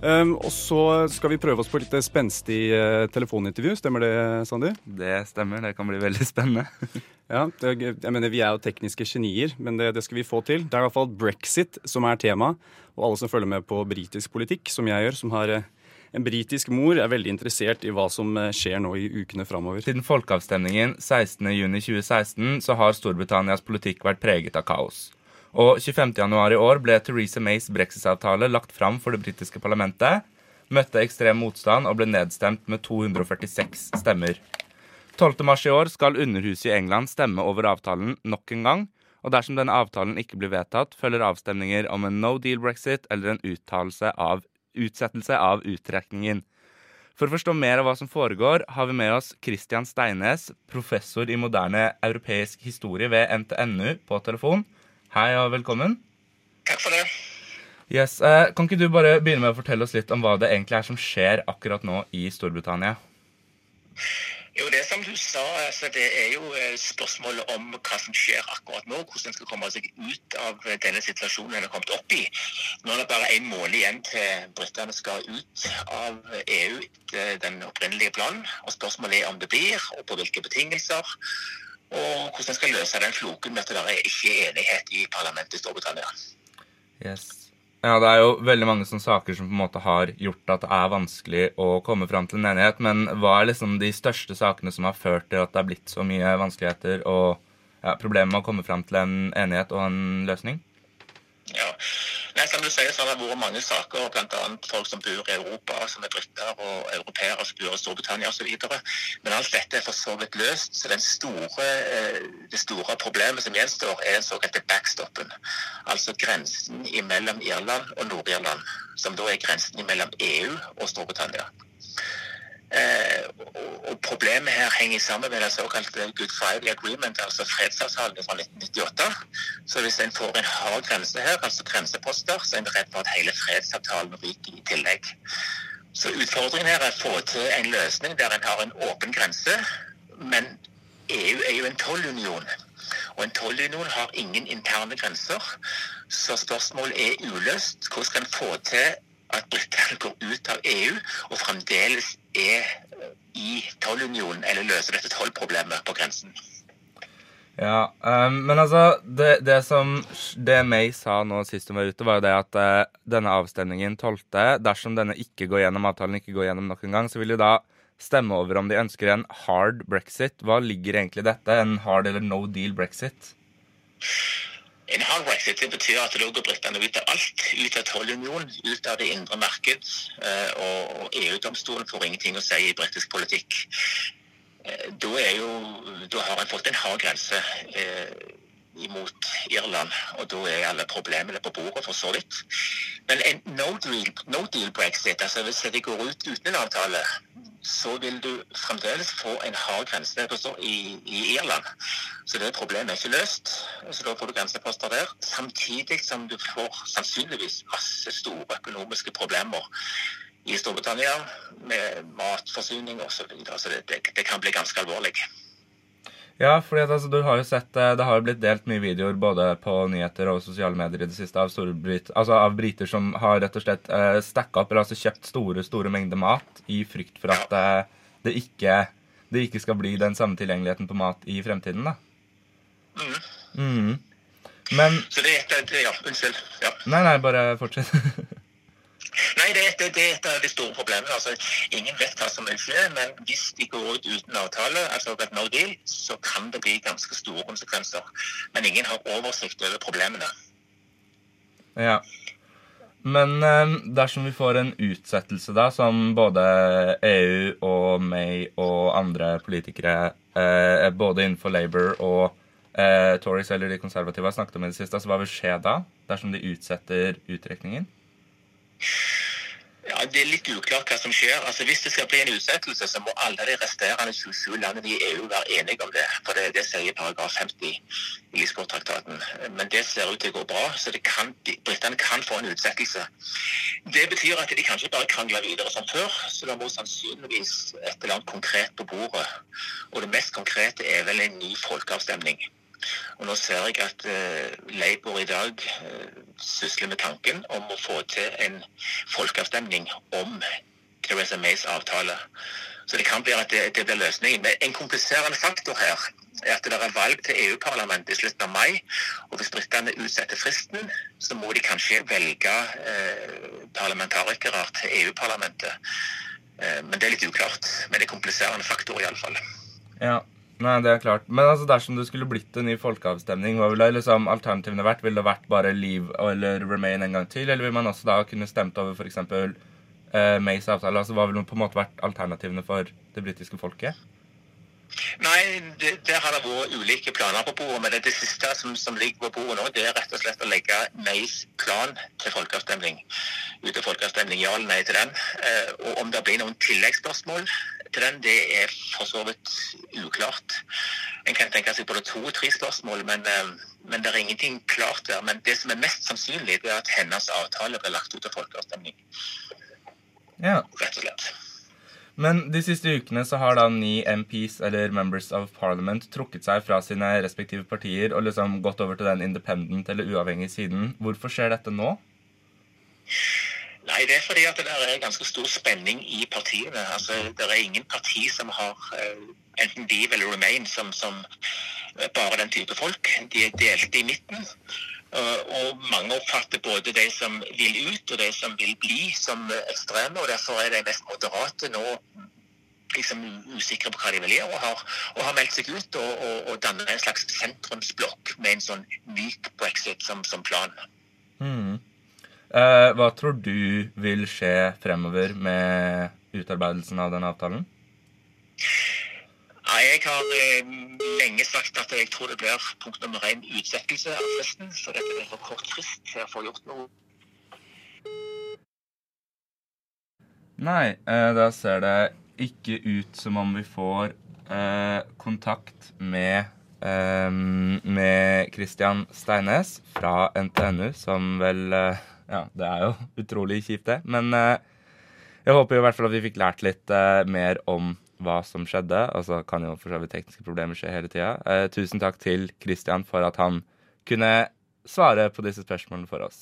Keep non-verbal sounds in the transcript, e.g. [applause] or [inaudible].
Um, og så skal vi prøve oss på litt spenstig uh, telefonintervju. Stemmer det, Sander? Det stemmer. Det kan bli veldig spennende. [laughs] ja, det, jeg mener Vi er jo tekniske genier, men det, det, skal vi få til. Det er i hvert fall brexit som er tema. Og alle som følger med på britisk politikk, som jeg gjør, som har uh, en britisk mor, er veldig interessert i hva som uh, skjer nå i ukene framover. Siden folkeavstemningen 16.6.2016 så har Storbritannias politikk vært preget av kaos. Og 25.1 i år ble Theresa Mays brexit-avtale lagt fram for det britiske parlamentet, møtte ekstrem motstand og ble nedstemt med 246 stemmer. 12.3 i år skal Underhuset i England stemme over avtalen nok en gang, og dersom denne avtalen ikke blir vedtatt, følger avstemninger om en no deal brexit eller en av, utsettelse av uttrekningen. For å forstå mer av hva som foregår, har vi med oss Christian Steines, professor i moderne europeisk historie ved NTNU, på telefon. Hei og velkommen. Takk for det. Yes, eh, Kan ikke du bare begynne med å fortelle oss litt om hva det egentlig er som skjer akkurat nå i Storbritannia? Jo, det som du sa, altså, det er jo eh, spørsmålet om hva som skjer akkurat nå. Hvordan en skal komme seg ut av denne situasjonen en har kommet opp i. Nå er det bare en måned igjen til britene skal ut av EU den opprinnelige planen. Og spørsmålet er om det blir, og på hvilke betingelser og hvordan en skal løse den floken med at det er ikke enighet i parlamentet i Storbritannia. Yes. Ja, Det er jo veldig mange sånne saker som på en måte har gjort at det er vanskelig å komme fram til en enighet. Men hva er liksom de største sakene som har ført til at det er blitt så mye vanskeligheter og ja, problemer med å komme fram til en enighet og en løsning? Som du sier, så har det vært mange saker, bl.a. folk som bor i Europa, som er briter, og europeere som bor i Storbritannia osv. Men alt dette er for så vidt løst. Så store, eh, det store problemet som gjenstår, er den såkalte backstoppen. Altså grensen mellom Irland og Nord-Irland, som da er grensen mellom EU og Storbritannia. Eh, og Problemet her henger sammen med den såkalte Good Friday Agreement, altså fredsavtalen fra 1998. Så hvis en får en hard grense her, altså grenseposter, så er en redd for at hele fredsavtalen ryker i tillegg. Så utfordringen her er å få til en løsning der en har en åpen grense, men EU er jo en tollunion. Og en tollunion har ingen interne grenser. Så spørsmålet er uløst. Hvordan skal en få til at britene går ut av EU og fremdeles er i tollunionen, eller løser dette tollproblemet på grensen. Ja, um, men altså det, det, som det May sa nå sist hun var ute, var jo det at uh, denne avstemningen 12., dersom denne ikke går gjennom, avtalen ikke går gjennom nok en gang, så vil de da stemme over om de ønsker en hard brexit. Hva ligger egentlig i dette? En hard eller no deal brexit? En hard brexit det betyr at da går britene ut av alt. Ut av tollunionen, ut av det indre marked. Eh, og EU-domstolen får ingenting å si i britisk politikk. Eh, da, jo, da har en fått en hard grense eh, imot Irland, og da er alle problemene på bordet, for så vidt. Men en no deal, no deal brexit, altså hvis de går ut uten en avtale, så vil du fremdeles få en hard grense i, i Irland. Så det problemet er ikke løst. Så da får du grenseposter der. Samtidig som du får sannsynligvis masse store økonomiske problemer i Storbritannia med matforsyning osv. Så, videre. så det, det, det kan bli ganske alvorlig. Ja, at, altså, du har jo sett eh, Det har jo blitt delt mye videoer både på nyheter og sosiale medier i det siste av, altså, av briter som har rett og slett uh, stacka opp eller altså kjøpt store store mengder mat i frykt for at uh, det, ikke, det ikke skal bli den samme tilgjengeligheten på mat i fremtiden. da. Mm. Mm. Men Så det, er et, Ja, unnskyld. Ja. Nei, nei, bare fortsett. [laughs] Nei, det, det, det, er et av de store problemene. Altså, ingen vet hva som vil skje, men hvis de går ut uten avtale, altså et no deal, så kan det bli ganske store konsekvenser. Men ingen har oversikt over problemene. Ja. Men eh, dersom vi får en utsettelse, da, som både EU og May og andre politikere, eh, både innenfor Labour og eh, Tories eller de konservative har snakket om i det siste, så hva vil skje da? Dersom de utsetter uttrekningen? Ja, Det er litt uklart hva som skjer. Altså, Hvis det skal bli en utsettelse, så må alle de resterende 27 landene i EU være enige om det. For det, det sier paragraf 50 i Lisboa-traktaten. Men det ser ut til å gå bra, så det kan, britene kan få en utsettelse. Det betyr at de kanskje bare krangler videre som før, så da må sannsynligvis et eller annet konkret på bordet. Og det mest konkrete er vel en ny folkeavstemning. Og nå ser jeg at uh, Labour i dag uh, sysler med tanken om å få til en folkeavstemning om Theresa Mays avtale. Så det kan bli at det, det blir løsningen. Men en kompliserende faktor her er at det er valg til EU-parlamentet i slutten av mai. Og hvis britene utsetter fristen, så må de kanskje velge eh, parlamentarikere til EU-parlamentet. men det er litt uklart. Men det er kompliserende faktor iallfall. Ja. Nei, det er klart. Men altså, dersom det skulle blitt en ny folkeavstemning, hva ville liksom, alternativene vært? Ville det vært bare Leave eller Remain en gang til? Eller vil man også da kunne stemt over f.eks. Uh, Mays avtale? Altså, Hva ville på en måte vært alternativene for det britiske folket? Nei, det, der har det vært ulike planer på bordet. Men det, det siste som, som, ligger på bordet nå, det er rett og slett å legge Mays plan til folkeavstemning. Ut til folkeavstemning, ja eller nei til den. Eh, og om det blir noen tilleggsspørsmål til den, det er for så vidt uklart. En kan tenke seg både to-tre spørsmål, men, eh, men, det er ingenting klart der. Men det som er mest sannsynlig, det er at hennes avtale blir lagt ut til folkeavstemning. Ja. Rett og slett. Men de siste ukene så har da ni MPs, eller Members of Parliament, trukket seg fra sine respektive partier og liksom gått over til den independent eller uavhengige siden. Hvorfor skjer dette nå? Nei, det er fordi at det er ganske stor spenning i partiene. Altså, Det er ingen parti som har uh, enten Leave eller Remain som, som bare den type folk. De er delte i midten. Uh, og mange oppfatter både de som vil ut og de som vil bli, som ekstreme. og Derfor er de mest moderate nå liksom usikre på hva de vil gjøre, og har, og har meldt seg ut og, og, og danner en slags sentrumsblokk med en sånn myk brexit som, som plan. Mm. Uh, hva tror du vil skje fremover med utarbeidelsen av den avtalen? Nei, jeg har eh, lenge sagt at jeg tror det blir punkt nummer én utsettelse av fristen. Så dette blir for kort frist til å få gjort noe. Nei, eh, da ser det ikke ut som om vi får eh, kontakt med med Christian Steines fra NTNU, som vel ja, det er jo [laughs] utrolig kjipt, det. Men eh, jeg håper jo i hvert fall at vi fikk lært litt eh, mer om hva som skjedde. Og så kan jo for så vidt tekniske problemer skje hele tida. Eh, tusen takk til Christian for at han kunne svare på disse spørsmålene for oss.